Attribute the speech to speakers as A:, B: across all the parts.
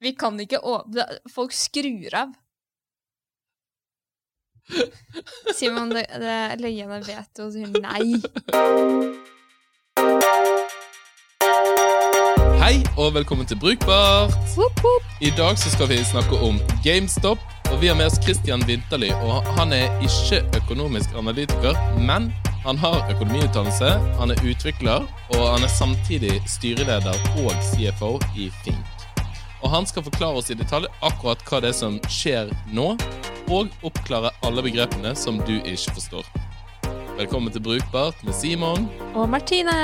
A: Vi kan ikke åpne Folk skrur av. Simon, det, det legene vet og sier nei.
B: Hei og velkommen til Brukbart. I dag så skal vi snakke om GameStop. Og Vi har med oss Christian Vinterli. og Han er ikke økonomisk analytiker, men han har økonomiutdannelse, han er utvikler, og han er samtidig styreleder og CFO i Fink. Og Han skal forklare oss i detalj akkurat hva det er som skjer nå, og oppklare alle begrepene som du ikke forstår. Velkommen til Brukbart med Simon.
A: Og Martine.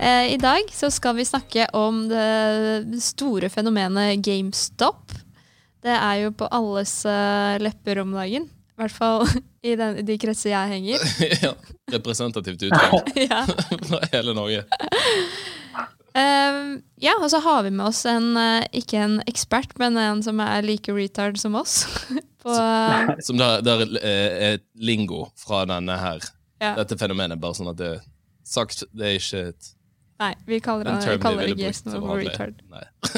A: Eh, I dag så skal vi snakke om det store fenomenet GameStop. Det er jo på alles eh, lepper om dagen. I hvert fall i den, de kretser jeg henger.
B: ja, representativt utvalg
A: ja.
B: fra hele Norge.
A: Eh, ja, og så har vi med oss en, uh, ikke en ekspert, men en som er like retard som oss. på,
B: Som der, der eh, er lingo fra denne her,
A: ja.
B: dette fenomenet. Bare sånn at det er sagt. Det er ikke et
A: Nei, vi kaller, det
B: brukt
A: gjesten retard.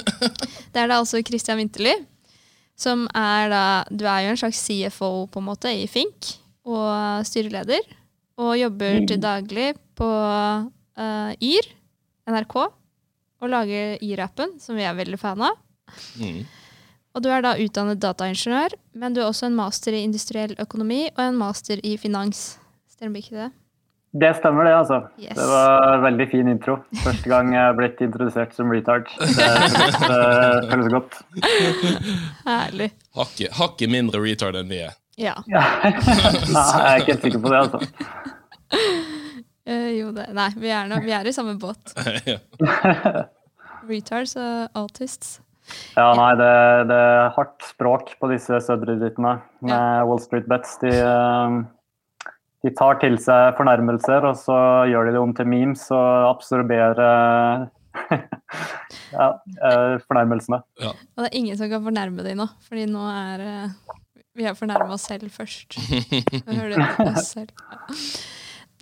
A: Det er da altså Christian Winterly, som er da Du er jo en slags CFO på en måte i Fink, og styreleder. Og jobber til daglig på Yr, NRK, og lager i-rappen, som vi er veldig fan av.
B: Mm.
A: Og du er da utdannet dataingeniør, men du er også en master i industriell økonomi og en master i finans. Stemmer ikke det?
C: Det stemmer det, altså.
A: Yes.
C: Det var en veldig fin intro. Første gang jeg er blitt introdusert som retard. Det føles, godt.
A: Herlig.
B: Hakket hakke, mindre retard enn vi er.
A: Ja.
C: Ja. Nei, jeg er ikke helt sikker på det, altså.
A: Uh, jo, det Nei, vi er, nå, vi er i samme båt.
B: ja.
A: Retards og autists.
C: Ja, nei, det, det er hardt språk på disse sødredrittene med Wall Street Bets. De, eh, de tar til seg fornærmelser, og så gjør de det om til memes og absorberer eh, ja, fornærmelsene. fornærmelsene.
A: Og det er ingen som kan fornærme dem nå, fordi nå er eh, Vi har fornærma oss selv først. Vi hører du oss selv.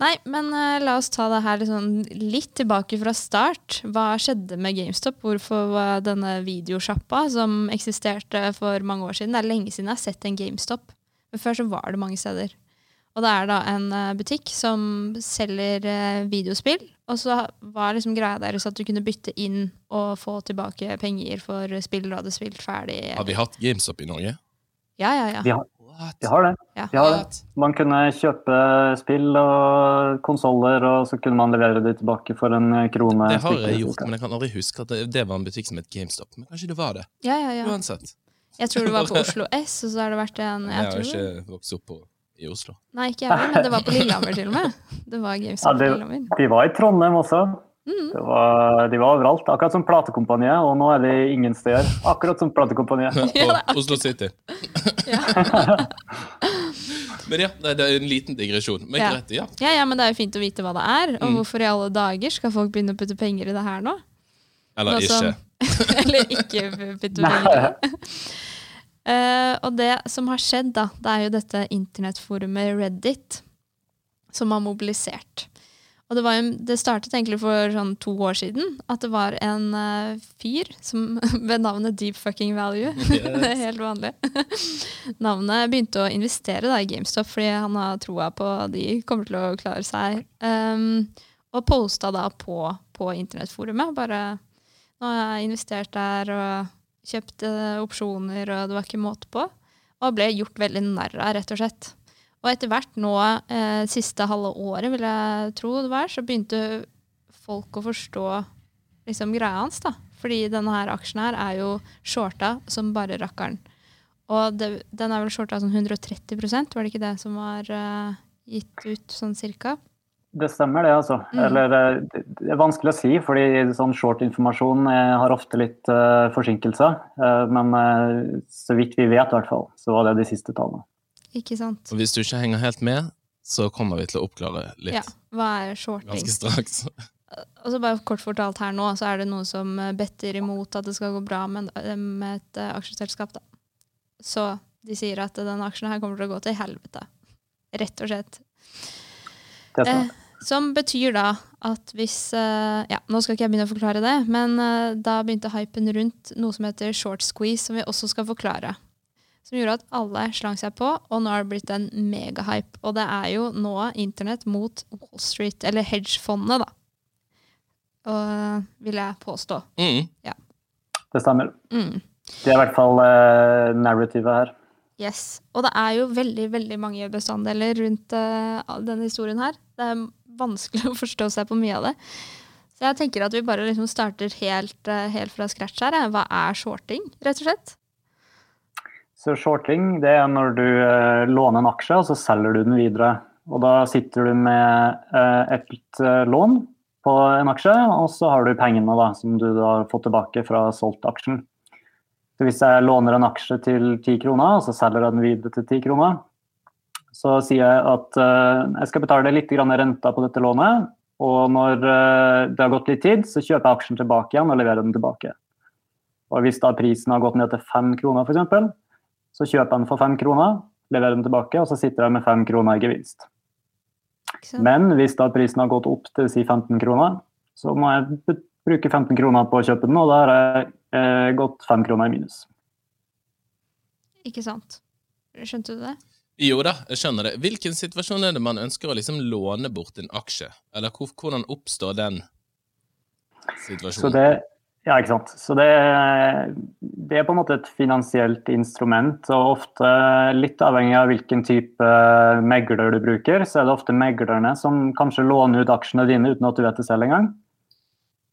A: Nei, men uh, la oss ta det her liksom litt tilbake fra start. Hva skjedde med GameStop? Hvorfor var denne videosjappa som eksisterte for mange år siden Det er lenge siden jeg har sett en GameStop. Men før så var det mange steder. Og det er da en eh, butikk som selger eh, videospill. Og så var liksom greia deres at du kunne bytte inn og få tilbake penger for spill du hadde spilt ferdig.
B: Har vi hatt GameStop i Norge?
A: Ja, ja, ja.
C: Vi har? De har det.
A: Ja.
C: De har det. Man kunne kjøpe spill og konsoller, og så kunne man levere de tilbake for en krone.
B: Det har jeg gjort, men jeg kan aldri huske at det, det var en butikk som het GameStop. Men kanskje det var det.
A: ja, ja, ja.
B: Uansett.
A: Jeg tror det var på Oslo S, og så har det vært en
B: Jeg
A: jeg
B: har ikke vokst opp på, i Oslo.
A: Nei, ikke jeg heller, men det var på Lillehammer til og med. Det var
C: Ja,
A: GameStop
C: det,
A: på Lillehammer.
C: de var i Trondheim også.
A: Mm.
C: Det var, de var overalt, akkurat som platekompaniet, og nå er de ingen steder. Akkurat som platekompaniet.
B: På Oslo City.
A: Ja.
B: Men ja, det er en liten digresjon. Men
A: Ja.
B: greit, ja.
A: ja, ja, men det er jo fint å vite hva det er, og
B: Mm.
A: hvorfor i alle dager skal folk begynne å putte penger i det her nå?
B: Eller
A: nå som-
B: ikke.
A: Eller ikke putte penger i det. uh, og det som har skjedd, da, det er jo dette internettforumet Reddit som har mobilisert. Og det, var jo, det startet egentlig for sånn to år siden. At det var en uh, fyr som, ved navnet Deep Fucking Value. det er helt vanlig. Navnet begynte å investere da, i GameStop fordi han har troa på at de kommer til å klare seg. Um, og posta da på, på internettforumet. Bare nå har jeg investert der og kjøpt uh, opsjoner, og det var ikke måte på. Og ble gjort veldig narr av, rett og slett. Og etter hvert nå, eh, siste halve året, vil jeg tro det var, så begynte folk å forstå liksom greia hans, da. Fordi denne her aksjen her er jo shorta som bare rakkeren. Og det, den er vel shorta sånn 130% var det ikke det som var eh, gitt ut sånn cirka?
C: Det stemmer det, altså.
A: Mm.
C: Eller eh, det er vanskelig å si, fordi sånn short-informasjon eh, har ofte litt uh, forsinkelser. Uh, men uh, så vidt vi vet, i hvert fall, så var det de siste tallene.
A: Ikke sant?
B: Og hvis du ikke henger helt med, så kommer vi til å oppklare litt
A: Ja. Hva er shorting?
B: ganske straks.
A: Og så bare kort fortalt her nå, så er det noe som eh, better imot at det skal gå bra med, eh, med et uh, aksjeselskap. Da. Så de sier at denne aksjen her kommer til å gå til helvete. Rett og slett. Eh. Som betyr da at hvis eh, Ja, nå skal ikke jeg begynne å forklare det, men eh, da begynte hypen rundt noe som heter short squeeze, som vi også skal forklare. Som gjorde at alle slang seg på, og nå har det blitt en megahype. Og det er jo nå internett mot Wall Street, eller hedgefondet, da. Og, vil jeg påstå.
B: Mm.
C: Det stemmer.
A: Mm.
C: Det er i hvert fall uh, narrativet her.
A: Yes. Og det er jo veldig veldig mange bestanddeler rundt uh, denne historien her. Det er vanskelig å forstå seg på mye av det. Så jeg tenker at vi bare liksom starter helt, uh, helt fra scratch her. Hva er shorting, rett og slett?
C: Så shorting det er når du eh, låner en aksje, og så selger du den videre. Og da sitter du med eh, et eh, lån på en aksje, og så har du pengene da, som du har fått tilbake fra solgt aksjen. Så hvis jeg låner en aksje til 10 kroner, og så selger jeg den videre til 10 kroner, så sier jeg at eh, jeg skal betale litt renta på dette lånet, og når eh, det har gått litt tid, så kjøper jeg aksjen tilbake igjen og leverer den tilbake. Og hvis da prisen har gått ned til 5 kroner f.eks., så kjøper den for 5 kroner, leverer den tilbake, og så sitter jeg med 5 kroner i gevinst. Men hvis da prisen har gått opp til si 15 kroner, så må jeg bruke 15 kroner på å kjøpe den, og da har jeg eh, gått 5 kroner i minus.
A: Ikke sant? Skjønte du det?
B: Jo da, jeg skjønner det. Hvilken situasjon er det man ønsker å liksom låne bort en aksje? Eller hvordan oppstår den
C: Så
B: situasjonen?
C: det, ja, ikke sant. Så det, det er på en måte et finansielt instrument, og ofte litt avhengig av hvilken type megler du bruker, så er det ofte meglerne som kanskje låner ut aksjene dine uten at du vet det selv engang.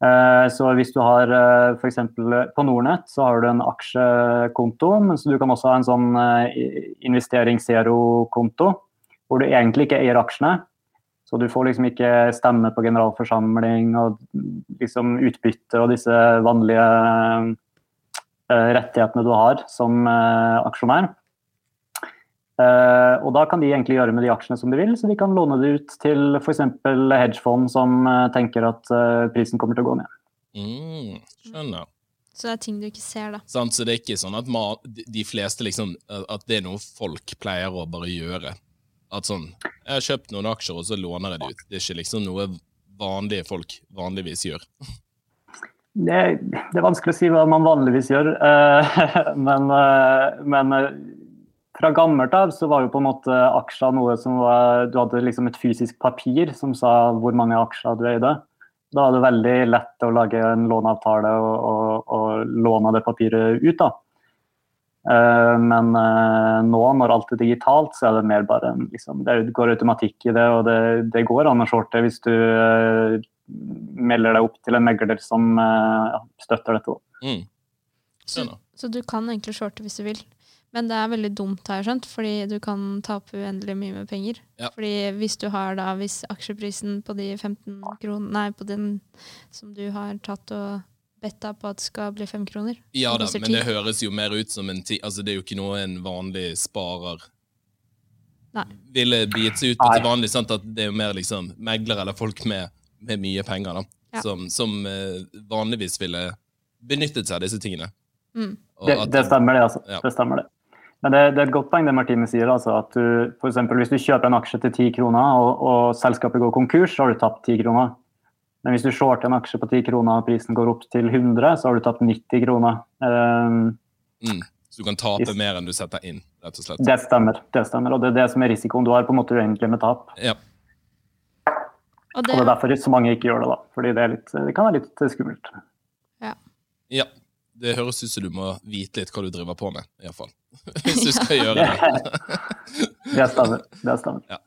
C: Eh, Så hvis du har f.eks. på Nordnett så har du en aksjekonto, men du kan også ha en sånn eh, investeringsgirokonto, hvor du egentlig ikke eier aksjene. Så du får liksom ikke stemme på generalforsamling og liksom utbytte og disse vanlige eh, rettighetene du har som eh, aksjonær. Eh, og da kan de egentlig gjøre med de aksjene som de vil, så de kan låne det ut til f.eks. hedgefond som tenker at prisen kommer til å gå ned.
B: Mm, skjønner.
A: Så det er ting du ikke ser, da.
B: Sant, så det er ikke sånn at de fleste liksom At det er noe folk pleier å bare gjøre. At sånn Jeg har kjøpt noen aksjer, og så låner jeg det ut. Det er ikke liksom noe vanlige folk vanligvis gjør.
C: Det, det er vanskelig å si hva man vanligvis gjør, eh, men, eh, men eh, fra gammelt av så var jo på en måte aksjer noe som var Du hadde liksom et fysisk papir som sa hvor mange aksjer du eide. Da var det veldig lett å lage en låneavtale og, og, og låne det papiret ut. da. Eh, Men eh, nå når alt er digitalt, så er det mer bare en liksom, Det går automatikk i det, og det, det går an å shorte hvis du eh, melder deg opp til en megler som støtter dette.
B: Mm,
A: Så, så du kan egentlig shorte hvis du vil. Men det er veldig dumt, har jeg skjønt, fordi du kan tape uendelig mye med penger.
B: Ja.
A: Fordi hvis du har da, hvis aksjeprisen på de 15 kroner, nei, på den som du har tatt og betta på at det skal bli fem kroner
B: Ja da, men det høres jo mer ut som en ti... Altså, det er jo ikke noe en vanlig sparer
A: Nei.
B: ville bitt seg ut på til vanlig. sant? At det er jo mer liksom meglere eller folk med, med mye penger, da.
A: Ja.
B: Som, som uh, vanligvis ville benyttet seg av disse tingene.
A: Mm.
B: Og
C: Det,
B: at-
C: det stemmer, det. altså.
B: Ja.
C: Det stemmer det. Men det, det er et godt poeng det Martine sier. altså at du, for eksempel, Hvis du kjøper en aksje til ti kroner, og, og selskapet går konkurs, så har du tapt ti kroner. Men hvis du shorter en aksje på 10 kroner og prisen går opp til 100, så har du tapt 90 kroner. Um,
B: Mm. Så du kan tape mer enn du setter inn, rett og slett.
C: det stemmer. det stemmer, Og det er det som er risikoen. Du har på en måte uendelig med tap.
B: Ja.
A: Og
C: Og
A: det,
C: det er derfor så mange ikke gjør det. da. Fordi det, er litt, det kan være litt skummelt.
B: ja. Det høres ut som du må vite litt hva du driver på med, iallfall. Hvis du skal gjøre det.
C: Det stemmer. det stemmer.
A: ja.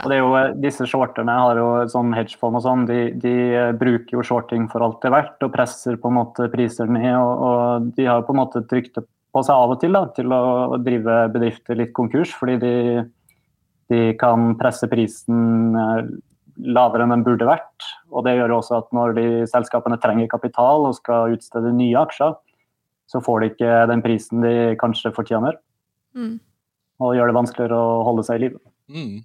C: Og det er jo, eh, disse shorterne har jo sånn hedgefond og sånn, de, de eh, bruker jo shorting for alt det er verdt og presser på en måte priser ned. Og, og de har på en måte et rykte på seg av og til da, til å drive bedrifter litt konkurs, fordi de, de kan presse prisen eh, lavere enn den burde vært. Og det gjør jo også at når de selskapene trenger kapital og skal utstede nye aksjer, så får de ikke den prisen de kanskje fortjener,
A: Mm.
C: og gjør det vanskeligere å holde seg i live.
B: Mm.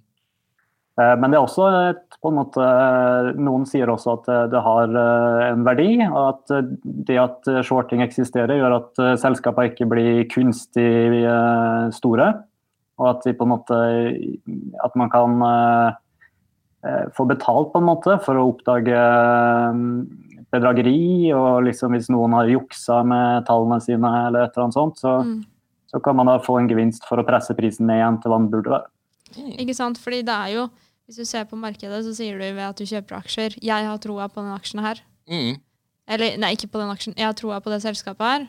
C: Eh, Men det er også et, på en måte, noen sier også at det- det har eh, en verdi. og At eh, det at shorting eksisterer, gjør at eh, selskapene ikke blir kunstig eh, store. Og at, de på en måte, at man kan eh, eh, få betalt på en måte for å oppdage eh, bedrageri. Og liksom hvis noen har juksa med tallene sine eller et eller annet sånt, så,
A: Mm.
C: så kan man da få en gevinst for å presse prisen ned igjen til hva den burde være.
A: Ikke sant? Fordi det er jo Hvis du ser på markedet, så sier du ved at du kjøper aksjer 'Jeg har troa på den aksjen her'.
B: Mm.
A: Eller nei, ikke på den aksjen. 'Jeg har troa på det selskapet her'.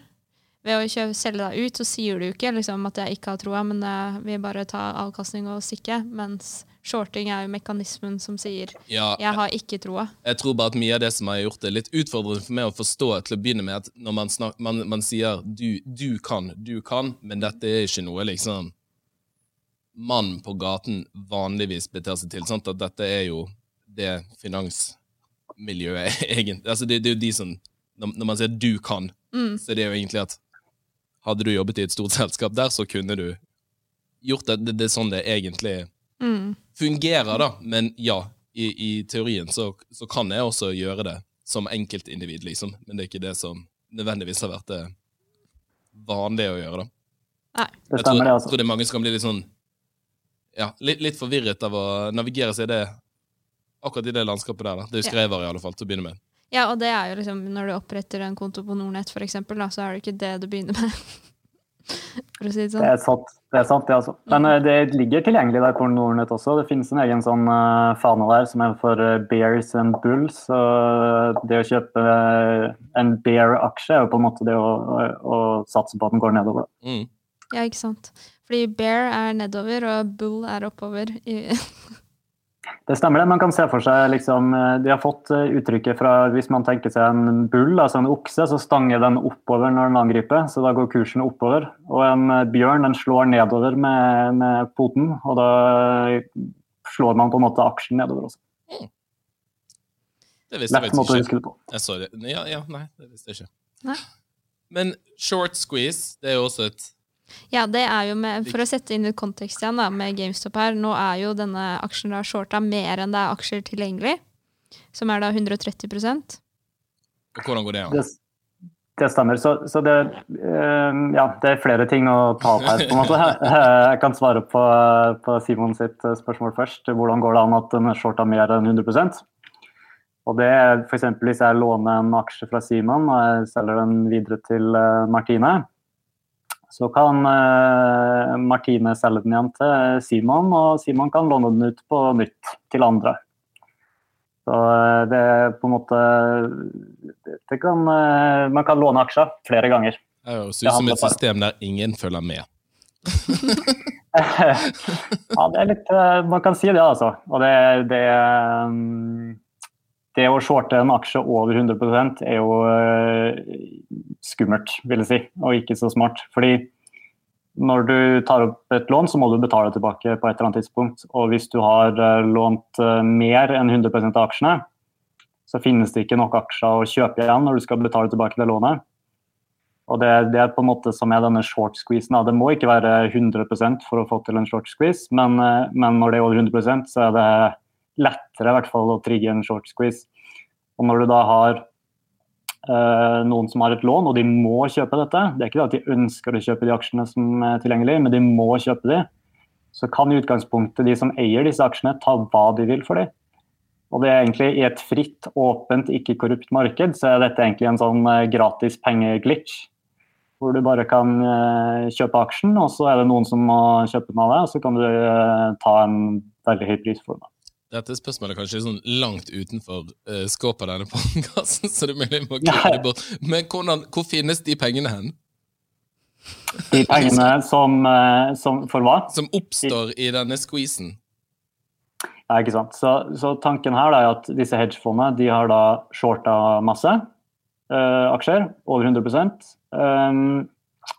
A: Ved å kjøpe, selge deg ut, så sier du ikke liksom, at jeg ikke har troa, men jeg vil bare ta avkastning og stikke. Mens shorting er jo mekanismen som sier
B: Ja,
A: 'jeg har ikke troa'.
B: jeg tror bare at mye av det som har gjort det litt utfordrende for meg å forstå til å begynne med, at når man, snak, man, man sier du, 'du kan, du kan', men dette er ikke noe liksom mann på gaten vanligvis beter seg til. Sant? At dette er jo det finansmiljøet egentlig altså det, det er jo de som Når, når man sier 'du kan',
A: Mm.
B: så er jo egentlig at hadde du jobbet i et stort selskap der, så kunne du gjort det. Det, det er sånn det egentlig
A: Mm.
B: fungerer, da. Men ja, i, i teorien så, så kan jeg også gjøre det som enkeltindivid, liksom. Men det er ikke det som nødvendigvis har vært det vanlige å gjøre, da.
A: Nei.
C: Det
B: Jeg tror,
C: det,
B: jeg
C: altså.
B: tror det er mange som kan bli litt sånn Ja, litt, litt forvirret av å navigere seg i det akkurat i det landskapet der. da. Det husker jeg var, i alle fall, til å begynne med.
A: Ja, og det er jo liksom når du oppretter en konto på Nordnett, for eksempel, da, så er det ikke det du begynner med. For å si det sånn.
C: Det er sant, det, er sant, det altså. Men eh, det ligger tilgjengelig der på Nordnett også. Det finnes en egen sånn uh, fane der som er for eh, bears and bulls. Så det å kjøpe en bear-aksje er jo på en måte det å, å, å satse på at den går nedover.
B: Mm.
A: Ja, ikke sant. Fordi bear er nedover, og bull er oppover. I,
C: Det stemmer det. Man kan se for seg liksom eh, De har fått eh, uttrykket fra hvis man tenker seg en bull, altså en okse, så stanger den oppover når den angriper, så da går kursen oppover. Og en eh, bjørn den slår nedover med, med poten, og da slår man på en måte aksjen nedover også.
B: Det visste jeg faktisk
C: huske
B: ikke.
C: det på.
B: Jeg så det. Ja, ja, nei, det visste jeg ikke.
A: Nei.
B: Men short squeeze, det er jo også et
A: ja, det er jo med, For å sette inn i kontekst igjen da, med GameStop her, nå er jo denne aksjen da shorta mer enn det er aksjer tilgjengelig, som er da 130
B: Og hvordan går det an?
C: Det, det stemmer. Så, så det, eh, ja, det er flere ting å ta opp her. på en måte. Jeg kan svare på, på Simon sitt spørsmål først. Hvordan går det an at den er shorta mer enn 100% Og det er f.eks. hvis jeg låner en aksje fra Simon og jeg selger den videre til eh, Martine. Så kan eh, Martine selge den igjen til Simon, og Simon kan låne den ut på nytt til andre. Så eh, det er på en måte det, kan, eh, Man kan låne aksjer flere ganger.
B: Det høres ut som et system der ingen følger med.
C: ja, det er litt eh, Man kan si det, altså. Og det, det mm, Det å shorte en aksje over 100 er jo eh, skummelt, vil jeg si, og ikke så smart. Fordi når du tar opp et lån, så må du betale tilbake på et eller annet tidspunkt. Og hvis du har eh, lånt eh, mer enn 100 av aksjene, så finnes det ikke nok aksjer å kjøpe igjen når du skal betale tilbake det lånet. Og det, det er på en måte som er denne short squeezen. Det må ikke være 100% for å få til en short squeeze, men, men når det er over 100% så er det lettere i hvert fall å trigge en short squeeze. Og når du da har eh, noen som har et lån, og de må kjøpe dette, det er ikke det at de ønsker å kjøpe de aksjene som er tilgjengelige, men de må kjøpe de, så kan i utgangspunktet de som eier disse aksjene, ta hva de vil for de. Og det er egentlig I et fritt, åpent, ikke korrupt marked så er dette egentlig en sånn eh, gratis pengeglitch. Hvor du bare kan eh, kjøpe aksjen, og så er det noen som må kjøpe den av deg, og så kan du ta en veldig høy pris for den.
B: Dette spørsmålet er kanskje sånn langt utenfor uh, skåpet av denne podkasten, så det er mulig jeg må klippe det bort. Men hvordan, hvor finnes de pengene hen?
C: De pengene som, eh, som For hva?
B: Som oppstår i denne squeezen?
C: Ja, ikke sant. Så, så tanken her er at disse hedgefondene de har da shorta masse uh, aksjer, over 100 um,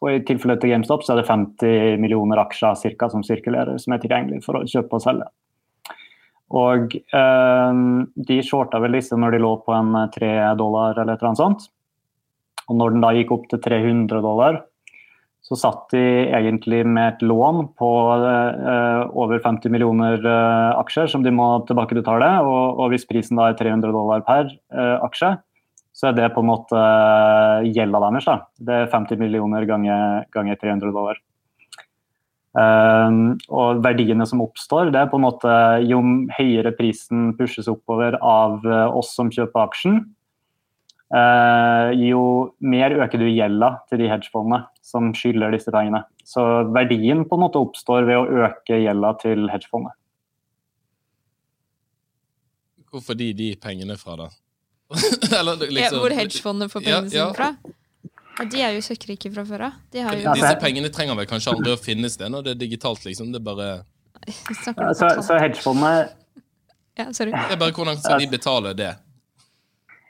C: Og i tilfelle til GameStop så er det 50 millioner aksjer cirka, som sirkulerer, som er tilgjengelig for å kjøpe og selge. Og eh, de shorta vel disse når de lå på en 3 dollar eller et eller annet sånt. Og når den da gikk opp til 300 dollar, så satt de egentlig med et lån på eh, over 50 millioner eh, aksjer som de må tilbakebetale. Og, og hvis prisen da er 300 dollar per eh, aksje, så er det på en måte gjelda deres. da. Det er 50 millioner ganger, ganger 300 dollar. Uh, og verdiene som oppstår, det er på en måte jo høyere prisen pushes oppover av uh, oss som kjøper aksjen, uh, jo mer øker du gjelda til de hedgefondene som skylder disse pengene. Så verdien på en måte oppstår ved å øke gjelda til hedgefondet.
B: Hvorfor de de pengene fra, da?
A: Eller, liksom, ja, hvor hedgefondet får pengene ja, ja. sine fra? Ja, De er jo søkkrike fra før av. Jo...
B: Disse pengene trenger vel kanskje aldri å finnes det når det er digitalt, liksom. Det er bare
C: ja, så, så hedgefondet
A: Ja, sorry.
B: Det er bare hvordan skal de betale det?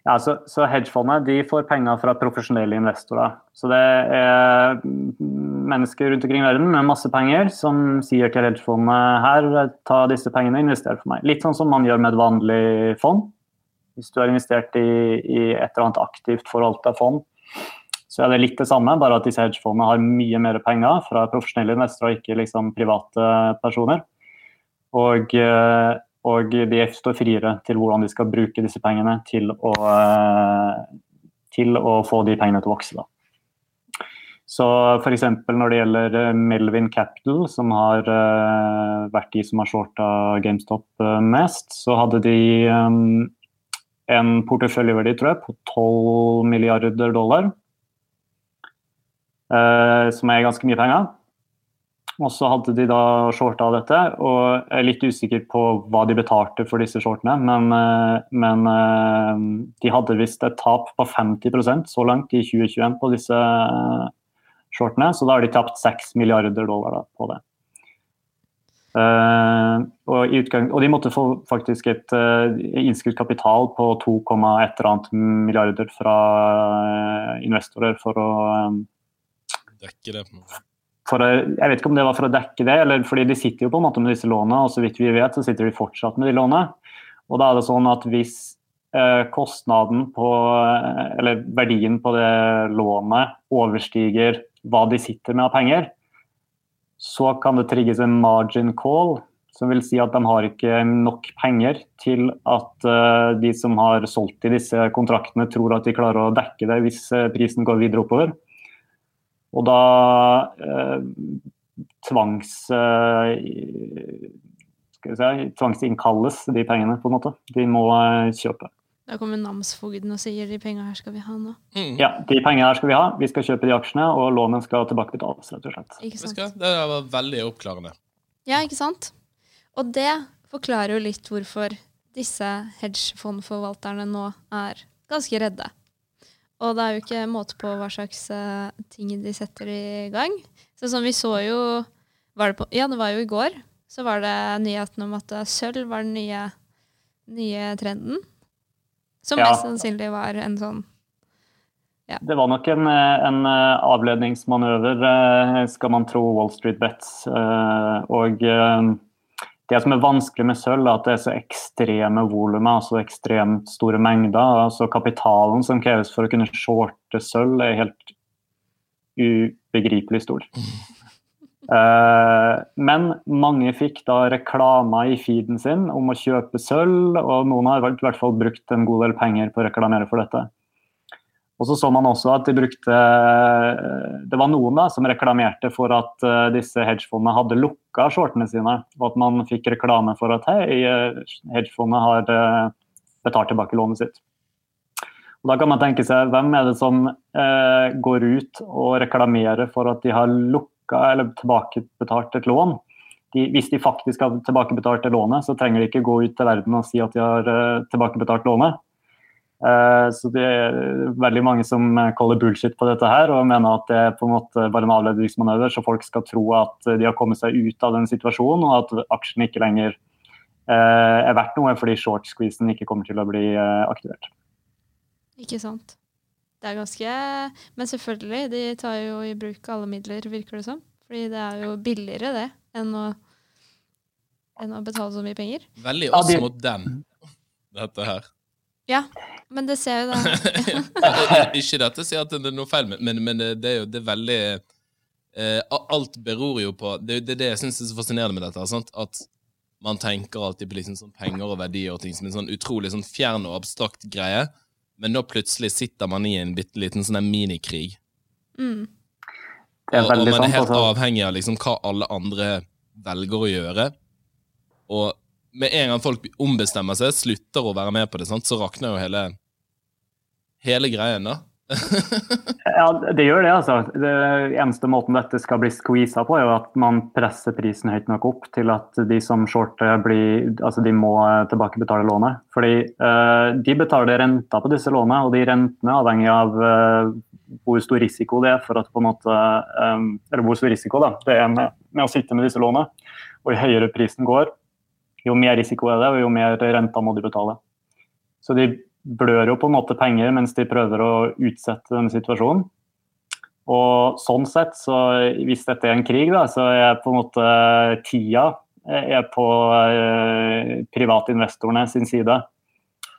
C: Ja, så, så hedgefondet de får penger fra profesjonelle investorer. Så det er mennesker rundt omkring i verden med masse penger som sier til hedgefondet her, ta disse pengene og invester for meg. Litt sånn som man gjør med et vanlig fond. Hvis du har investert i, i et eller annet aktivt forvalta fond, så er det litt det samme, bare at disse hedgefondene har mye mer penger fra profesjonelle investorer, ikke liksom private personer. Og, eh, og de står friere til hvordan de skal bruke disse pengene til å, eh, til å få de pengene til å vokse. Da. Så f.eks. når det gjelder eh, Melvin Capital, som har vært de som har shorta GameStop mest, så hadde de en porteføljeverdi tror jeg, på 12 milliarder dollar. Eh, som er ganske mye penger. Og så hadde de da shorta dette, og jeg er litt usikker på hva de betalte for disse shortene, men, eh, men eh, de hadde visst et tap på 50% så langt i 2021 på disse shortene, så da har de tapt 6 milliarder dollar på det. Uh, og, utgang, og, de måtte få faktisk et uh, innskudd kapital på 2,1 milliarder fra uh, investorer for å um,
B: dekke det?
C: For, jeg vet ikke om det var for å dekke det, eller fordi de sitter jo på en måte med disse lånene, og så vidt vi vet, så sitter de fortsatt med de lånene. Og da er det sånn at hvis eh, kostnaden på, eh, eller verdien på det lånet overstiger hva de sitter med av penger, så kan det trigges en margin call, som vil si at de har ikke nok penger til at eh, de som har solgt i disse kontraktene, tror at de klarer å dekke det hvis eh, prisen går videre oppover. Og da eh, tvangs eh, skal si, tvangsinnkalles de pengene, på en måte. De må eh, kjøpe.
A: Da kommer namsfogden og sier de pengene her skal vi ha nå.
C: Mm. Ja, de pengene her skal vi ha. Vi skal kjøpe de aksjene, og lånet skal tilbakebetales, rett og slett.
A: Ikke sant?
B: Det var veldig oppklarende.
A: Ja, ikke sant? Og det forklarer jo litt hvorfor disse hedgefondforvalterne nå er ganske redde. Og det er jo ikke måte på hva slags uh, ting de setter i gang. Så som vi så jo det på, Ja, det var jo i går. Så var det nyheten om at sølv var den nye, nye trenden. Som ja. mest sannsynlig var en sånn
C: ja. Det var nok en, en eh, avledningsmanøver, eh, skal man tro Wall Street Bets. Og det som er vanskelig med sølv, er at det er så ekstreme volumer, altså ekstremt store mengder. altså Kapitalen som kreves for å kunne shorte sølv, er helt ubegripelig stor. Uh, men mange fikk da reklamer i feeden sin om å kjøpe sølv, og noen har i hvert fall brukt en god del penger på å reklamere for dette. Og så så man også at de brukte Det var noen da som reklamerte for at uh, disse hedgefondene hadde lukka shortene sine, og at man fikk reklame for at hei, eh, hedgefondet har betalt tilbake lånet sitt. Og Da kan man tenke seg hvem er det som uh, går ut og reklamerer for at de har lukka eller tilbakebetalt et lån. De, hvis de faktisk har tilbakebetalt det lånet, så trenger de ikke gå ut til verden og si at de har tilbakebetalt lånet. Eh, så det er veldig mange som kaller bullshit på dette her og mener at det er på en måte bare en avledningsmanøver, så folk skal tro at de har kommet seg ut av den situasjonen, og at aksjen ikke lenger eh, er verdt noe fordi short-squeezen ikke kommer til å bli eh, aktivert.
A: Ikke sant. Det er ganske Men selvfølgelig, de tar jo i bruk alle midler, virker det som. Fordi det er jo billigere, det, enn å, enn å betale så mye penger.
B: Veldig oss mot den, dette her.
A: Ja, men det ser jo da
B: Ikke dette sier at det er noe feil, men, men det er jo det er veldig eh, Alt beror jo på Det er det, det jeg syns er så fascinerende med dette. Sant? At man tenker alltid på liksom sånn penger og verdier og ting som en sånn utrolig sånn fjern og abstrakt greie, men nå plutselig sitter man i en bitte liten sånn minikrig.
A: Mm.
B: Og, og man er helt
C: Altså.
B: avhengig av liksom hva alle andre velger å gjøre. Og med en gang folk ombestemmer seg, slutter å være med på det, sant, så rakner jo hele, hele greien, da.
C: Ja, det gjør det, altså. Det eneste måten dette skal bli squeeza på, er jo at man presser prisen høyt nok opp til at de som shorter, blir, altså de må tilbakebetale lånet. Fordi uh, de betaler renta på disse lånene, og de rentene avhenger av uh, hvor stor risiko det er for at på en måte um, Eller hvor stor risiko da, det er med, med å sitte med disse lånene. Og jo høyere prisen går, jo mer risiko er det, og jo mer renta må de betale. Så de blør jo på en måte penger mens de prøver å utsette denne situasjonen. Og sånn sett, så hvis dette er en krig, da, så er på en måte tida er på eh, privatinvestorene sin side.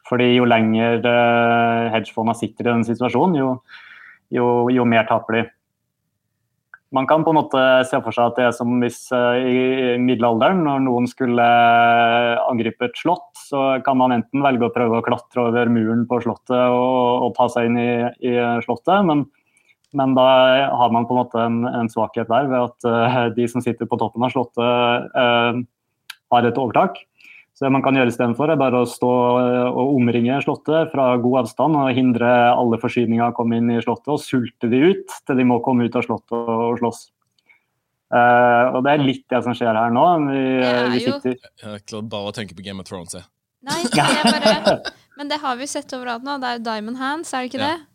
C: Fordi jo lenger eh, hedgefondene sitter i denne situasjonen, jo, jo, jo mer taper de. Man kan på en måte se for seg at det er som hvis eh, i middelalderen, når noen skulle eh, angripe et slott, så kan man enten velge å prøve å klatre over muren på slottet og, og ta seg inn i, i slottet, men, men, da har man på en måte en, en svakhet der ved at uh, de som sitter på toppen av slottet, uh, har et overtak. Så det man kan gjøre istedenfor, er bare å stå og omringe slottet fra god avstand og hindre alle forsyninger å komme inn i slottet og sulte de ut til de må komme ut av slottet og slåss. Uh, og det er litt det som skjer her nå. Vi,
A: er
C: vi
A: jo-
C: sitter
B: Jeg klarer bare å tenke på Game of Thrones. jeg.
A: Nei, det bare Men det har vi sett overalt nå. Det er Diamond Hands, er det ikke
B: Ja.
A: det?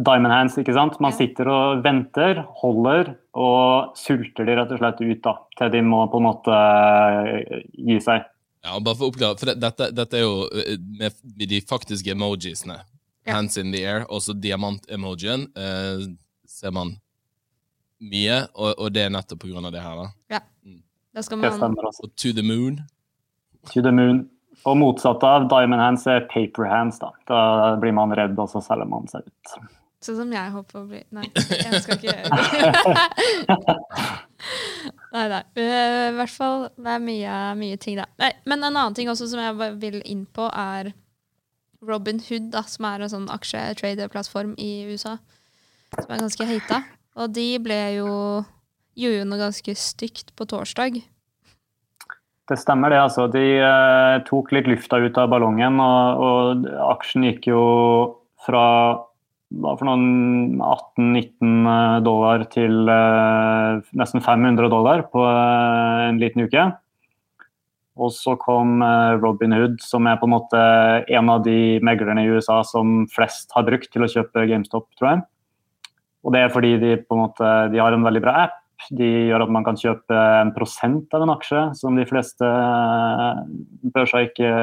C: Diamond hands, ikke sant. Man sitter og venter, holder og sulter de rett og slett ut da, til de må på en måte eh, gi seg.
B: Ja, bare for å oppklare, for dette, dette er jo eh, med de faktiske emojisene.
A: Ja.
B: Hands in the air, også diamant-emojien, eh, ser man mye, og, og det er nettopp på grunn av det her. da.
A: Da skal
C: Det
A: man
C: stemmer også.
B: Og to the moon.
C: To the moon. Og motsatt av diamond hands er paper hands. Da Da blir man redd, og så selger man seg ut.
A: Sånn som jeg håper å bli Nei, jeg skal ikke gjøre det. Nei, nei. Eh, I hvert fall, det er mye, mye ting, da. Nei, men en annen ting også som jeg vil inn på, er Robin Hood, da, som er en sånn aksjetraderplattform i USA. Som er ganske hata. Og de ble jo Gjorde jo noe ganske stygt på torsdag.
C: Det stemmer det, altså. De eh, tok litt lufta ut av ballongen, og, og aksjen gikk jo fra hva for noen 18-19 dollar til eh, nesten 500 dollar på eh, en liten uke. Og så kom eh, Robin Hood, som er på en måte en av de meglerne i USA som flest har brukt til å kjøpe GameStop, tror jeg. Og det er fordi de på en måte, de har en veldig bra app. De gjør at man kan kjøpe en prosent av en aksje, som de fleste eh, børser ikke,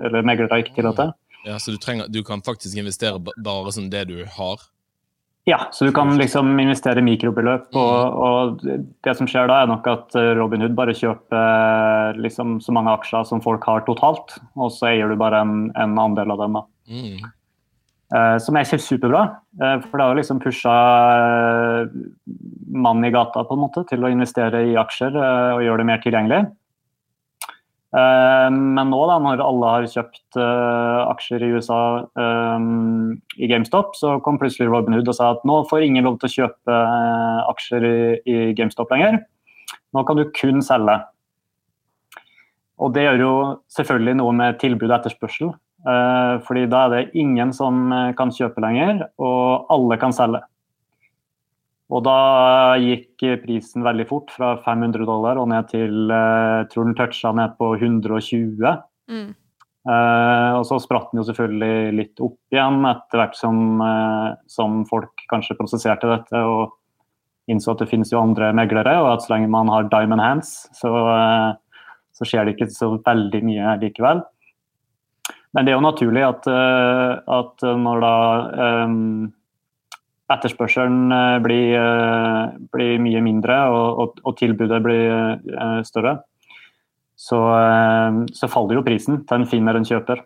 C: eller meglere ikke tillater.
B: Ja, Så du, trenger, du kan faktisk investere bare som det du har?
C: Ja, så du kan liksom investere mikrobeløp, og, og det som skjer da, er nok at Robin Hood bare kjøper eh, liksom så mange aksjer som folk har totalt, og så eier du bare en, en andel av dem. da.
B: Mm.
C: Uh, som er superbra, uh, for det har liksom pusha mannen i gata på en måte til å investere i aksjer uh, og gjøre det mer tilgjengelig. Eh, Men nå, da, når alle har kjøpt uh, aksjer i USA um, i GameStop, så kom plutselig Robin Hood og sa at nå får ingen lov til å kjøpe uh, aksjer i, i GameStop lenger. Nå kan du kun selge. Og det gjør jo selvfølgelig noe med tilbud og etterspørsel. Uh, fordi da er det ingen som kan kjøpe lenger, og alle kan selge. Og da gikk prisen veldig fort, fra 500 dollar og ned til eh, jeg tror den toucha ned på 120.
A: Mm.
C: Uh, og så spratt den jo selvfølgelig litt opp igjen etter hvert som, uh, som folk kanskje prosesserte dette og innså at det finnes jo andre meglere, og at så lenge man har diamond hands, så, uh, så skjer det ikke så veldig mye likevel. Men det er jo naturlig at, at når da eh, etterspørselen eh, blir, eh, blir mye mindre og, og, og tilbudet blir eh, større, så, så faller jo prisen til en finner en kjøper.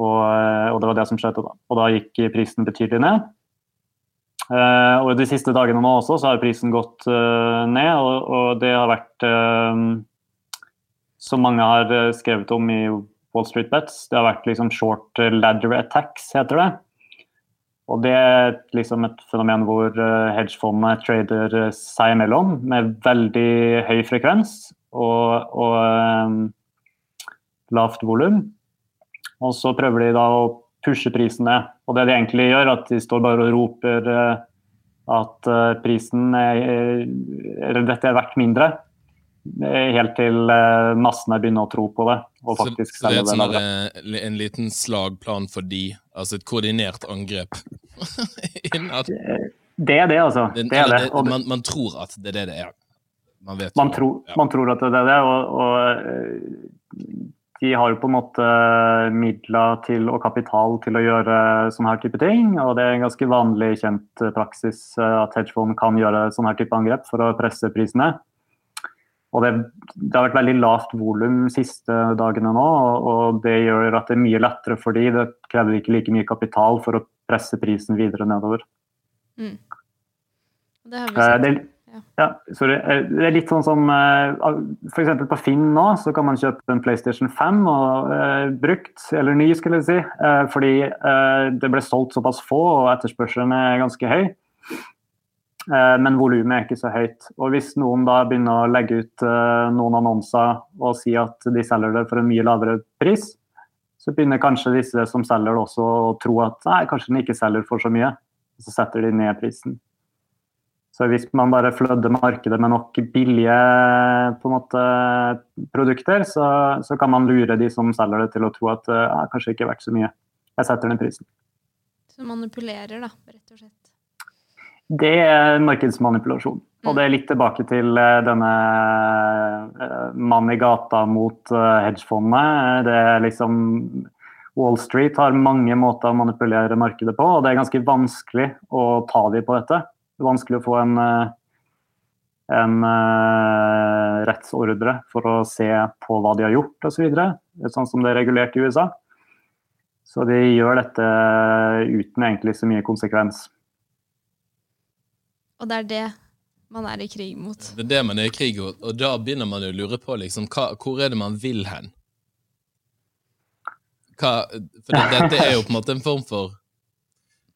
C: Og, og det var det som skjedde da. Og da gikk prisen betydelig ned. Og de siste dagene nå også så har prisen gått ned, og, det har vært Som mange har skrevet om i Wall Street Bets, det har vært liksom short ladder attacks, heter det. Og det er liksom et fenomen hvor hedgefondene trader seg imellom med veldig høy frekvens og, og um, lavt volum. Og så prøver de da å pushe prisen ned. Og det de egentlig gjør, at de står bare og roper at prisen er, dette er verdt mindre. Helt til massene begynner å tro på det. Og faktisk
B: så, så det er sånn en, en liten slagplan for de, altså et koordinert angrep?
C: det er det, altså. Det, det er det.
B: det man, man, tror at det er det det er.
C: Man, man, tror, ja. man tror, at det er det, og, og de har jo på en måte midler til og kapital til å gjøre sånne her type ting. Og det er en ganske vanlig kjent praksis at hedgefond kan gjøre sånne her type angrep for å presse prisene. Og det, det, har vært veldig lavt volum siste dagene nå, og det gjør at det er mye lettere for de. Det krever ikke like mye kapital for å presse prisen videre nedover. Mm.
A: Det har vi sett.
C: Det, ja, sorry. Det er litt sånn som f.eks. på Finn nå, så kan man kjøpe en PlayStation 5 og, eh, brukt, eller ny, skulle jeg si, eh, fordi eh, det ble solgt såpass få og etterspørselen er ganske høy. Eh, men volumet er ikke så høyt. Og Hvis noen da begynner å legge ut eh, noen annonser og si at de selger det for en mye lavere pris, så begynner kanskje disse som selger det også å tro at nei, kanskje den ikke selger for så mye. Og så setter de ned prisen. Så hvis man bare flødder markedet med nok billige måte, produkter, så, så, kan man lure de som selger det til å tro at det kanskje ikke er verdt så mye. Jeg setter ned prisen.
A: Så manipulerer, da, rett og slett?
C: Det er markedsmanipulasjon. Og det er litt tilbake til eh, denne eh, mann i gata mot hedgefondet. hedgefondene. Det er liksom Wall Street har mange måter å manipulere markedet på, og det er ganske vanskelig å ta dem på dette. Det er vanskelig å få en, en rettsordre for å se på hva de har gjort osv. Så sånn som det er regulert i USA. Så de gjør dette uten egentlig så mye konsekvens.
A: Og det er det man er i krig mot.
B: Det er det man er i krig mot, og da begynner man å lure på liksom, hva, hvor er det man vil hen? Hva, for det, dette er jo på en måte en form for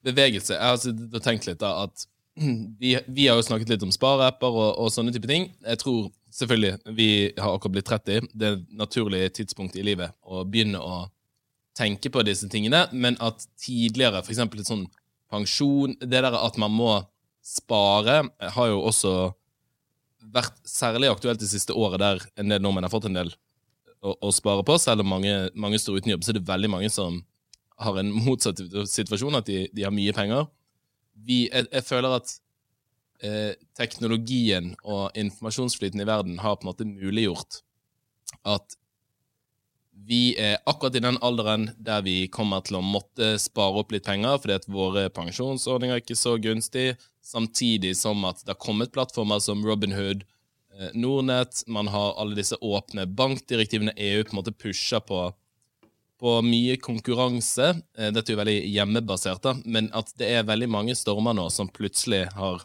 B: bevegelse. Jeg har altså tenkt litt da at vi, vi, har jo snakket litt om spareapper og, og, sånne type ting. Jeg tror selvfølgelig vi har akkurat blitt 30. Det er et naturlig tidspunkt i livet å begynne å tenke på disse tingene, men at tidligere, f.eks. sånn pensjon Det der at man må spare har jo også vært særlig aktuelt det siste året, der en del nordmenn har fått en del å, å spare på. Selv om mange, mange, står uten jobb, så er det veldig mange som har en motsatt situasjon, at de, de har mye penger. Vi, jeg, jeg føler at eh, teknologien og informasjonsflyten i verden har på en måte muliggjort at vi er akkurat i den alderen der vi kommer til å måtte spare opp litt penger fordi at våre pensjonsordninger er ikke så gunstig, samtidig som at det har kommet plattformer som Robinhood, eh, Nordnett, man har alle disse åpne bankdirektivene EU på en måte pusher på, på mye konkurranse. Eh, dette er jo veldig hjemmebasert, da, men at det er veldig mange stormer nå som plutselig har,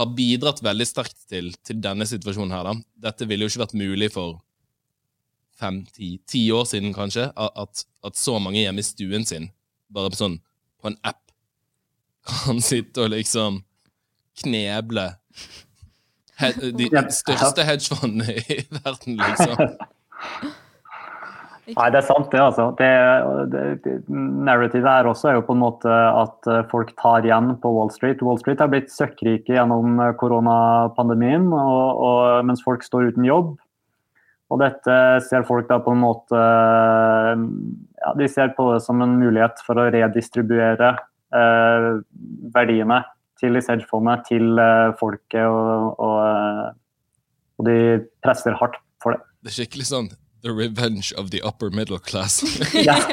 B: har bidratt veldig sterkt til, til denne situasjonen her. da. Dette ville jo ikke vært mulig for fem, ti, ti år siden kanskje, at, at, så mange hjemme i stuen sin, bare på sånn på en app, kan sitte og liksom kneble he, de største hedgefondene i verden, liksom.
C: Nei, det er sant, det. altså. Det, det, det, narrativet her også er jo på en måte at eh, folk tar igjen på Wall Street. Wall Street har blitt søkkrike gjennom eh, koronapandemien, og, og, mens folk står uten jobb. Og dette ser folk da på en måte ja, De ser på det som en mulighet for å redistribuere eh, verdiene til hedgefondene til eh, folket, og, og, eh, og, de presser hardt for det.
B: Det er skikkelig sånn The revenge of the upper middle class.
C: ja.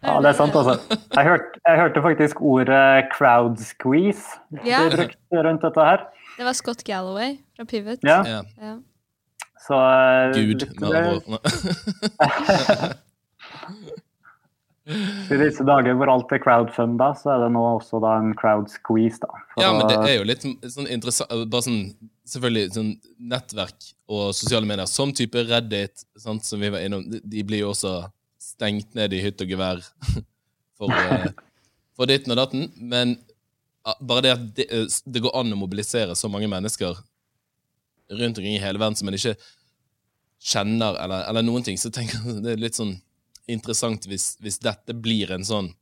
C: ja, det er sant, altså. Jeg hørte, jeg hørte faktisk ordet crowd squeeze ja. rundt dette her.
A: Det var Scott Galloway fra Pivot.
C: Ja. ja. Så uh,
B: Gud, med andre.
C: I disse dager hvor alt er crowdfunda, så er det nå også da en crowd squeeze. da.
B: ja, men det er jo litt sånn interessant bare sånn, Selvfølgelig sånn nettverk og sosiale medier, som type Reddit, sant, som vi var innom, de blir jo også stengt ned i hytt og gevær for, eh, for ditten og datten, men bare det at det, eh, det går an å mobilisere så mange mennesker rundt omkring i hele verden som en ikke kjenner, eller, eller noen ting, så tenker jeg det er litt sånn interessant hvis, hvis dette blir en sånn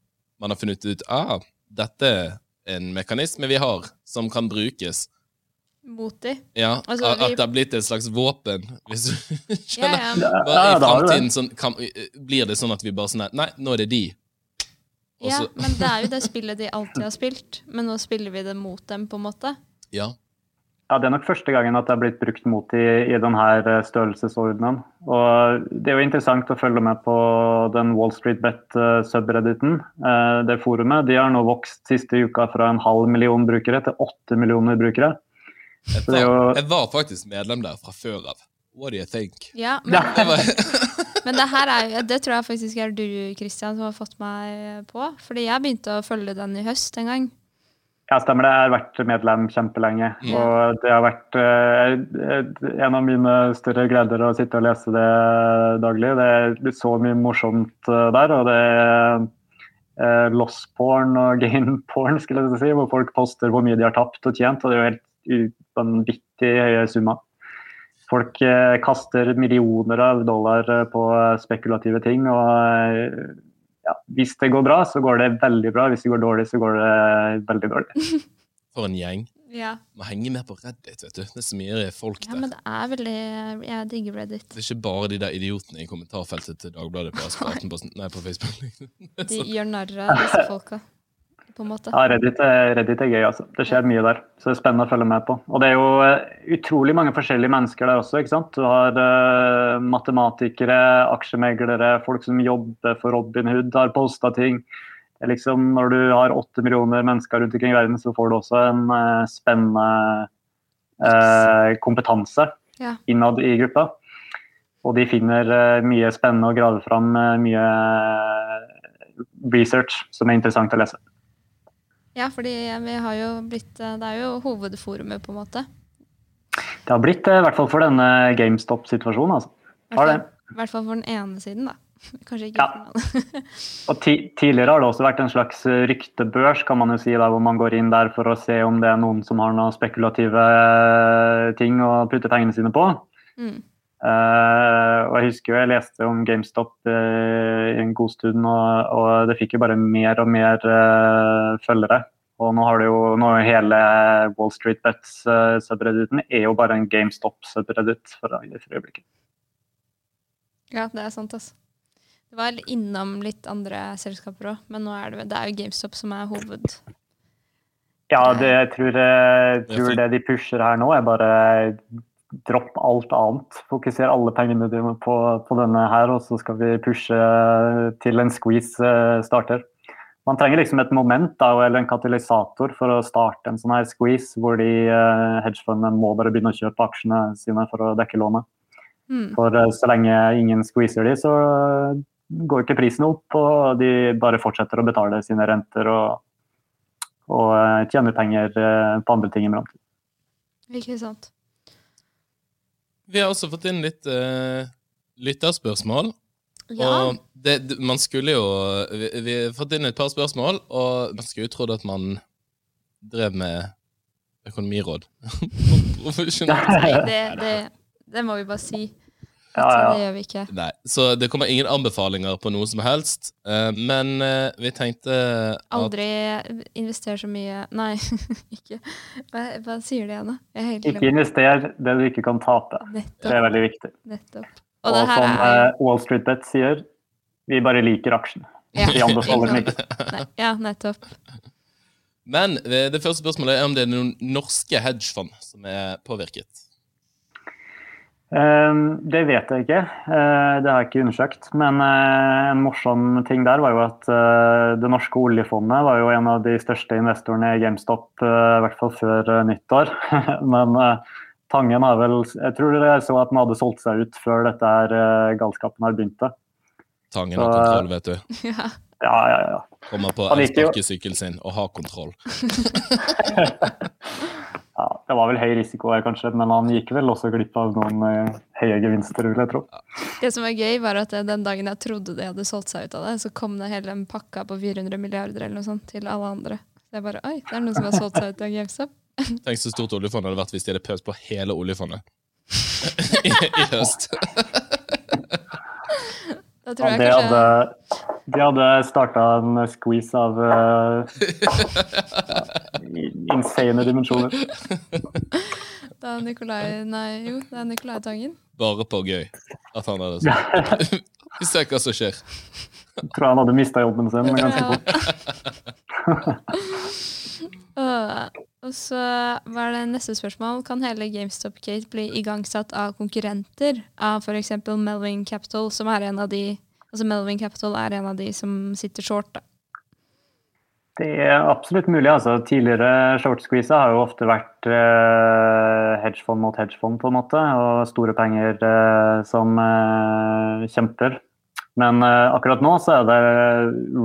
B: Man har funnet ut ah, dette er en mekanisme vi har som kan brukes.
A: Mot dem?
B: Ja,
A: Altså,
B: At
A: vi-
B: det har blitt et slags våpen, hvis du
A: Ja,
B: skjønner.
A: ja.
B: Bare I fremtiden sånn, kan, blir det sånn at vi bare sånn Nei, nå er det de.
A: Ja,
B: Også,
A: men det er jo det spillet de alltid har spilt. Men nå spiller vi det mot dem, på en måte.
B: Ja.
C: Ja, Det er nok første gangen at det er blitt brukt mot i, i denne størrelsesordenen. Og Det er jo interessant å følge med på den Wall Street Bet-subredditen. Eh, Det forumet de har nå vokst siste uka fra en halv million brukere til åtte millioner brukere.
B: Jeg var, jeg var faktisk medlem der fra før av. What do you think?
A: Ja, men,
C: Ja.
A: Men det her er Det tror jeg faktisk er du, Christian, som har fått meg på. Fordi jeg begynte å følge den i høst en gang.
C: Ja, stemmer det. Jeg har vært medlem kjempelenge.
B: Mm.
C: Og det har vært eh, en av mine større gleder å sitte og lese det daglig. Det er så mye morsomt eh, der. Og det er eh, loss porn og game porn, skulle jeg si, hvor folk poster hvor mye de har tapt og tjent. Og det er jo helt vanvittig høye summer. Folk eh, kaster millioner av dollar eh, på spekulative ting. og eh, ja, Hvis det går bra, så går det veldig bra. Hvis det går dårlig, så går det veldig dårlig.
B: for en gjeng.
A: Ja.
B: Må henge med på Reddit, vet du. Det er så mye folk
A: ja,
B: der.
A: men det er veldig Jeg digger Reddit.
B: Det er ikke bare de der idiotene i kommentarfeltet til Dagbladet på, på, nei, på Facebook. Er
A: De gjør narr av disse folka, på en måte.
C: Ja, Reddit Reddit er gøy, altså. Det skjer mye der. Så det er spennende å følge med på. Og det er jo eh, utrolig mange forskjellige mennesker der også, ikke sant. Du har uh, matematikere, aksjemeglere, folk som jobber for Robin Hood, har posta ting. Liksom, når du har åtte millioner mennesker rundt omkring i verden, så får du også en uh, spennende uh, kompetanse
A: Ja.
C: innad i gruppa. Og de finner mye spennende og graver fram mye research som er interessant å lese.
A: Ja, fordi vi har jo blitt eh, Det er jo hovedforumet, på en måte.
C: Det har blitt det, i hvert fall for denne GameStop-situasjonen. altså. Har det.
A: I hvert fall for den ene siden, da. Kanskje ikke
C: Ja. Og ti tidligere har det også vært en slags ryktebørs, kan man jo si, der, hvor man går inn der for å se om det er noen som har noen spekulative ting å putte pengene sine på.
A: Mm.
C: Eh, og jeg husker jo jeg leste om GameStop eh, i en god stund, og, og det fikk jo bare mer og mer eh, følgere. Og nå har det jo nå er hele Wall Street Bets-subredditen er jo bare en GameStop-subreddit for, for øyeblikket.
A: Ja, det er sant, altså. Det var innom litt andre selskaper òg, men nå er det, det er jo GameStop som er hoved...
C: Ja, det, jeg tror, jeg tror det de pusher her nå, er bare dropp alt annet. Fokuser alle pengene dine på, på denne her, og så skal vi pushe til en squeeze eh, starter. Man trenger liksom et moment da, eller en katalysator for å starte en sånn her squeeze, hvor de uh, hedgefondene må bare begynne å kjøpe aksjene sine for å dekke lånet.
A: Mm.
C: For eh, så lenge ingen squeezer de, så eh, går ikke prisen opp, og de bare fortsetter å betale sine renter og, og eh, tjener penger eh, på andre ting i mellomtiden.
A: Ikke sant.
B: Vi har også fått inn litt uh, lytterspørsmål.
A: Ja.
B: Og det, man skulle jo vi, vi har fått inn et par spørsmål, og man skulle jo trodd at man drev med økonomiråd. Profesjonelt.
A: Nei, det, det, det må vi bare si.
C: Ja,
A: Så det gjør vi ikke.
B: Nei, så det kommer ingen anbefalinger på noe som helst. eh, men eh, vi tenkte at
A: Aldri invester så mye Nei, ikke Hva, hva sier du igjen, da? Jeg har helt
C: Ikke invester det du ikke kan tape. Det er veldig viktig.
A: nettopp.
C: Og,
A: Og det her
C: som
A: er
C: eh, Wall Street Bet sier, vi bare liker aksjen.
A: ja,
C: Vi anbefaler den
A: ikke Ja, nettopp.
B: Men det første spørsmålet er om det er noen norske hedgefond som er påvirket.
C: Eh, Det vet jeg ikke. Eh, Det har jeg ikke undersøkt. Men eh, en morsom ting der var jo at eh, det norske oljefondet var jo en av de største investorene i GameStop, i hvert fall før nyttår. Men Tangen har vel Jeg tror dere så at den hadde solgt seg ut før dette her galskapen har begynt.
B: Tangen har kontroll, vet du.
A: Ja.
C: Ja, ja, ja.
B: Kommer på
C: en
B: elsparkesykkelen sin og har kontroll.
C: Ja, det var vel høy risiko her, kanskje, men han gikk vel også glipp av noen uh, høye gevinster, vil jeg tro.
A: Det som var gøy, var at den dagen jeg trodde de hadde solgt seg ut av det, så kom det hele en pakka på 400 milliarder eller noe sånt til alle andre. Så jeg bare Oi, det er noen som har solgt seg ut av GameStop.
B: Tenk så stort oljefondet hadde vært hvis de hadde pøst på hele oljefondet I, i høst.
A: Da tror
C: Ja,
A: jeg kanskje
C: hadde, de hadde starta en squeeze av uh, insane dimensjoner.
A: da Nikolai Nei, jo, det er Nikolai Tangen.
B: Bare på gøy at han er det sånn. Vi ser hva som skjer.
C: Jeg tror han hadde mista jobben sin ganske fort.
A: Øh, og så var det neste spørsmål. Kan hele GameStop-Kate bli igangsatt av konkurrenter av f.eks. Melvin Capital, som er en av de Altså Melvin Capital er en av de som sitter short.
C: Det er absolutt mulig. altså. Tidligere short-squeezer har jo ofte vært eh, hedgefond mot hedgefond, på en måte, og store penger eh, som eh, kjemper. Men eh, akkurat nå så er det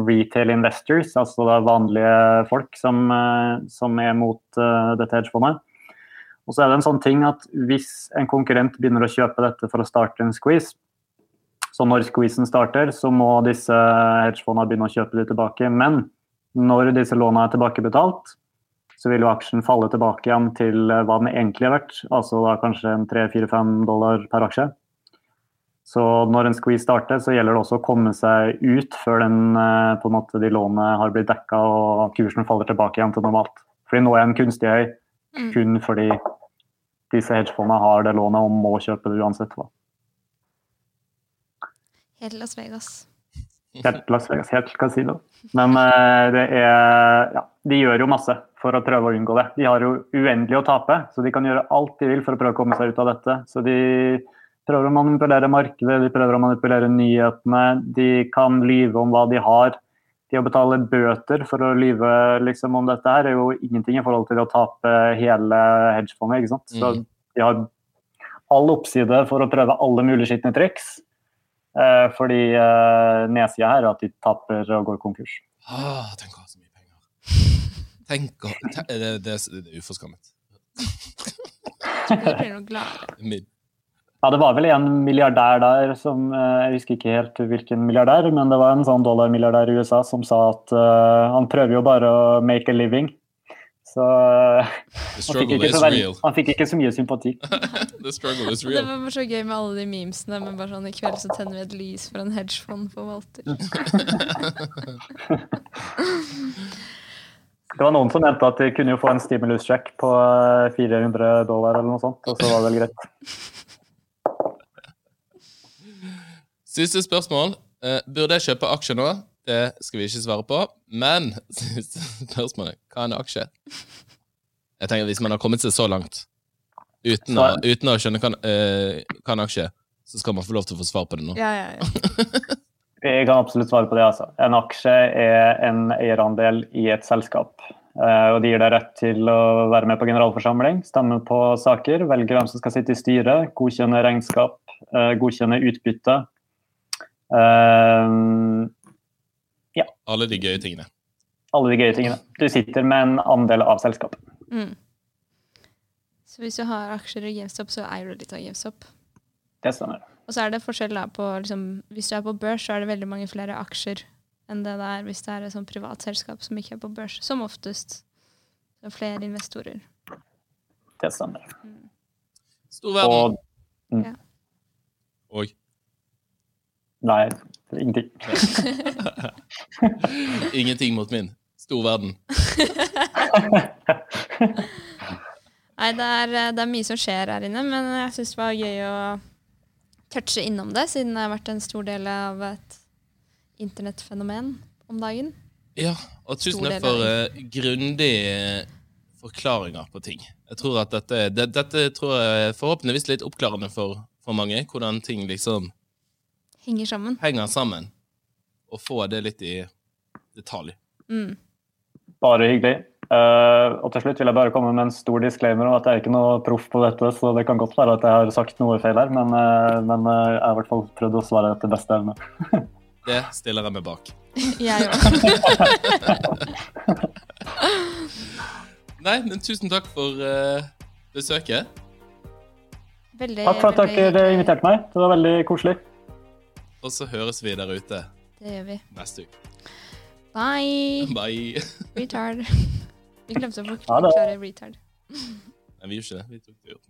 C: retail investors, altså det er vanlige folk, som, eh, som er mot eh, dette hedgefondet. Og så er det en sånn ting at hvis en konkurrent begynner å kjøpe dette for å starte en squeeze, så når squeezen starter, så må disse hedgefondene begynne å kjøpe de tilbake. Men når disse lånene er tilbakebetalt, så vil jo aksjen falle tilbake igjen til eh, hva den egentlig er verdt. Altså da kanskje en 3-4-5 dollar per aksje. Så når en squeeze starter, så gjelder det også å komme seg ut før den, eh, på en måte, de lånene har blitt dekka og kursen faller tilbake igjen til normalt. Fordi nå er den kunstig høy
A: Mm.
C: kun fordi disse hedgefondene har det lånet og må kjøpe det uansett. hva.
A: Helt Las Vegas.
C: Helt Las Vegas, helt kasino. Men eh, det er Ja, de gjør jo masse for å prøve å unngå det. De har jo uendelig å tape, så de kan gjøre alt de vil for å prøve å komme seg ut av dette. Så de prøver å manipulere markedet, de prøver å manipulere nyhetene. De kan lyve om hva de har. Det å betale bøter for å lyve liksom, om dette her er jo ingenting i forhold til å tape hele hedgefondet. ikke sant? Så
B: Mm.
C: de har all oppside for å prøve alle mulige skitne triks. Eh, fordi eh, nedsida her er at de taper og går konkurs.
B: Ah, tenk å ha så mye penger. Tenk å ten, Det, det, det er uforskammet.
C: Ja, det var vel en milliardær der som eh, Jeg husker ikke helt hvilken milliardær, men det var en sånn dollarmilliardær i USA som sa at uh, han prøver jo bare å make a living. Så eh, han fikk, ikke så veldig, han fikk ikke så mye sympati.
B: The struggle is
A: real. det var bare så gøy med alle de memesene, men bare sånn i kveld så tenner vi et lys for en hedgefondforvalter.
C: Det var noen som mente at de kunne jo få en stimulus-check på eh, 400 dollar eller noe sånt, og så var det vel greit.
B: Siste spørsmål. Eh, burde jeg kjøpe aksjer nå? Det skal vi ikke svare på. Men siste spørsmål er hva er en aksje? Jeg tenker Hvis man har kommet seg så langt uten å, uten å skjønne hva, uh, hva en aksje er, så skal man få lov til å få svar på det nå.
A: Ja, ja, ja.
C: Jeg kan absolutt svare på det. altså. En aksje er en eierandel i et selskap. Eh, og Det gir deg rett til å være med på generalforsamling, stemme på saker, velge hvem som skal sitte i styret, godkjenne regnskap, eh, godkjenne utbytte. Eh,
B: Alle de gøye tingene.
C: alle de gøye tingene. Du sitter med en andel av selskapet.
A: Mm. Så hvis du har aksjer i GameStop, så eier du litt av GameStop.
C: Det stemmer.
A: Og så er det forskjell da på liksom, Hvis du er på børs, så er det veldig mange flere aksjer enn det det er hvis det er et sånt privat selskap som ikke er på børs. Som oftest. Det er flere investorer.
C: Det stemmer.
B: Stor verden.
C: Og
B: Og
C: Nei, ingenting.
B: ingenting mot min. Stor verden.
A: Nei, det er, eh, det er mye som skjer her inne, men jeg syns det var gøy å touche innom det, siden det har vært en stor del av et internettfenomen om dagen.
B: Ja, og tusen takk for uh, grundige forklaringer på ting. Jeg tror at dette, det, dette tror jeg forhåpentligvis litt oppklarende for, for mange, hvordan ting liksom
A: Henger sammen.
B: henger sammen. Og få det litt i detalj.
A: Mm.
C: Bare hyggelig. Uh, og til slutt vil jeg bare komme med en stor disclaimer om at jeg er ikke noe proff på dette, så det kan godt være at jeg har sagt noe feil her, men, uh, men uh, jeg har i hvert fall prøvd å svare etter beste evne.
B: Det stiller jeg meg bak.
A: Jeg òg.
B: Nei, men tusen takk for, besøket.
A: Veldig,
C: Takk for at dere
A: veldig...
C: inviterte meg. Det var veldig koselig.
B: Og så høres vi der ute
A: Det gjør vi.
B: neste uke.
A: Bye!
B: Bye.
A: Retard. Vi glemte å forklare retard.
B: Nei, vi gjorde ikke det. Vi tok det gjort.